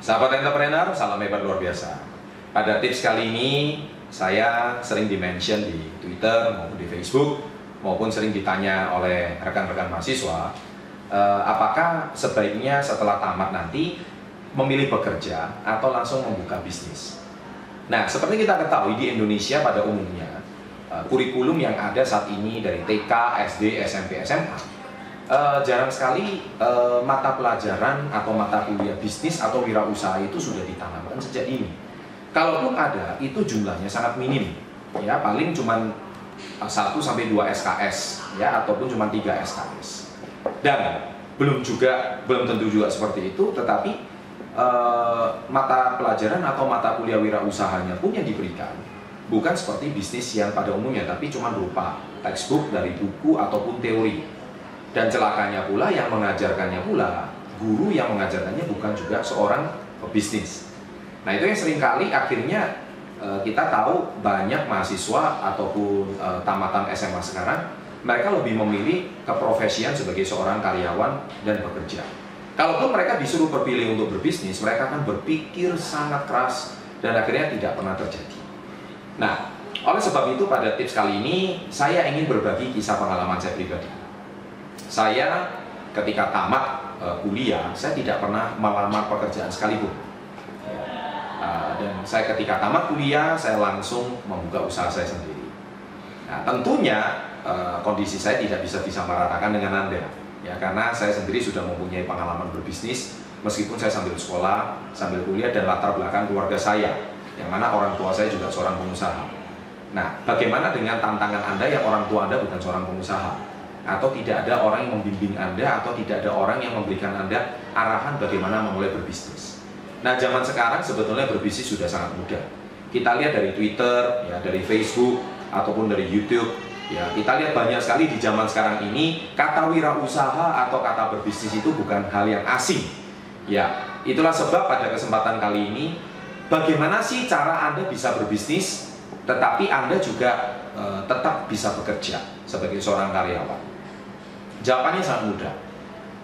Sahabat entrepreneur, salam hebat luar biasa. Pada tips kali ini, saya sering dimention di Twitter maupun di Facebook, maupun sering ditanya oleh rekan-rekan mahasiswa, eh, apakah sebaiknya setelah tamat nanti memilih bekerja atau langsung membuka bisnis. Nah, seperti kita ketahui di Indonesia pada umumnya, eh, kurikulum yang ada saat ini dari TK, SD, SMP, SMA uh, jarang sekali uh, mata pelajaran atau mata kuliah bisnis atau wirausaha itu sudah ditanamkan sejak dini. Kalaupun ada, itu jumlahnya sangat minim. Ya, paling cuma 1 sampai 2 SKS ya ataupun cuma 3 SKS. Dan belum juga belum tentu juga seperti itu, tetapi uh, mata pelajaran atau mata kuliah wirausahanya pun yang diberikan bukan seperti bisnis yang pada umumnya tapi cuma berupa textbook dari buku ataupun teori dan celakanya pula yang mengajarkannya pula guru yang mengajarkannya bukan juga seorang pebisnis. Nah itu yang sering kali akhirnya e, kita tahu banyak mahasiswa ataupun e, tamatan SMA sekarang mereka lebih memilih keprofesian sebagai seorang karyawan dan bekerja. Kalaupun mereka disuruh berpilih untuk berbisnis, mereka akan berpikir sangat keras dan akhirnya tidak pernah terjadi. Nah, oleh sebab itu pada tips kali ini saya ingin berbagi kisah pengalaman saya pribadi saya ketika tamat uh, kuliah saya tidak pernah melamar pekerjaan sekalipun. Uh, dan saya ketika tamat kuliah saya langsung membuka usaha saya sendiri. Nah tentunya uh, kondisi saya tidak bisa disamaratakan dengan anda ya karena saya sendiri sudah mempunyai pengalaman berbisnis meskipun saya sambil sekolah sambil kuliah dan latar belakang keluarga saya yang mana orang tua saya juga seorang pengusaha. Nah bagaimana dengan tantangan anda yang orang tua anda bukan seorang pengusaha atau tidak ada orang yang membimbing Anda atau tidak ada orang yang memberikan Anda arahan bagaimana memulai berbisnis. Nah, zaman sekarang sebetulnya berbisnis sudah sangat mudah. Kita lihat dari Twitter, ya, dari Facebook ataupun dari YouTube, ya, kita lihat banyak sekali di zaman sekarang ini kata wirausaha atau kata berbisnis itu bukan hal yang asing. Ya, itulah sebab pada kesempatan kali ini bagaimana sih cara Anda bisa berbisnis tetapi Anda juga e, tetap bisa bekerja sebagai seorang karyawan. Jawabannya sangat mudah.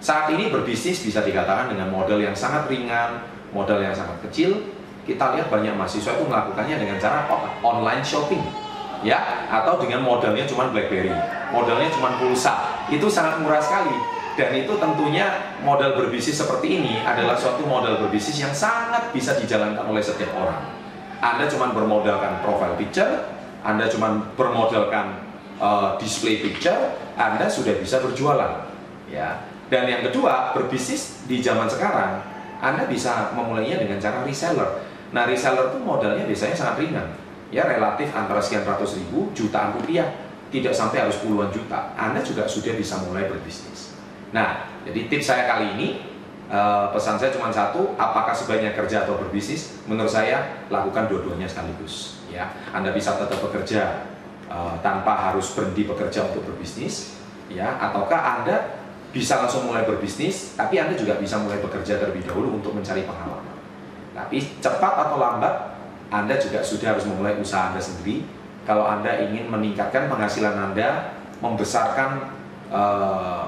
Saat ini berbisnis bisa dikatakan dengan model yang sangat ringan, modal yang sangat kecil. Kita lihat banyak mahasiswa itu melakukannya dengan cara online shopping, ya, atau dengan modalnya cuma BlackBerry, modalnya cuma pulsa. Itu sangat murah sekali. Dan itu tentunya modal berbisnis seperti ini adalah suatu modal berbisnis yang sangat bisa dijalankan oleh setiap orang. Anda cuma bermodalkan profile picture, Anda cuma bermodalkan uh, display picture, Anda sudah bisa berjualan. Ya. Dan yang kedua, berbisnis di zaman sekarang, Anda bisa memulainya dengan cara reseller. Nah, reseller itu modalnya biasanya sangat ringan. Ya, relatif antara sekian ratus ribu, jutaan rupiah, tidak sampai harus puluhan juta. Anda juga sudah bisa mulai berbisnis. Nah, jadi tips saya kali ini, uh, pesan saya cuma satu, apakah sebaiknya kerja atau berbisnis? Menurut saya, lakukan dua-duanya sekaligus. Ya, Anda bisa tetap bekerja uh, tanpa harus berhenti bekerja untuk berbisnis ya ataukah anda bisa langsung mulai berbisnis tapi anda juga bisa mulai bekerja terlebih dahulu untuk mencari pengalaman. Tapi cepat atau lambat anda juga sudah harus memulai usaha anda sendiri. Kalau anda ingin meningkatkan penghasilan anda membesarkan uh,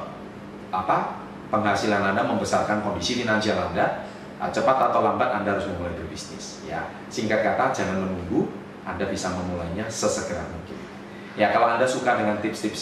apa penghasilan anda membesarkan kondisi finansial anda cepat atau lambat anda harus memulai berbisnis ya. Singkat kata jangan menunggu anda bisa memulainya sesegera mungkin. Ya kalau Anda suka dengan tips-tips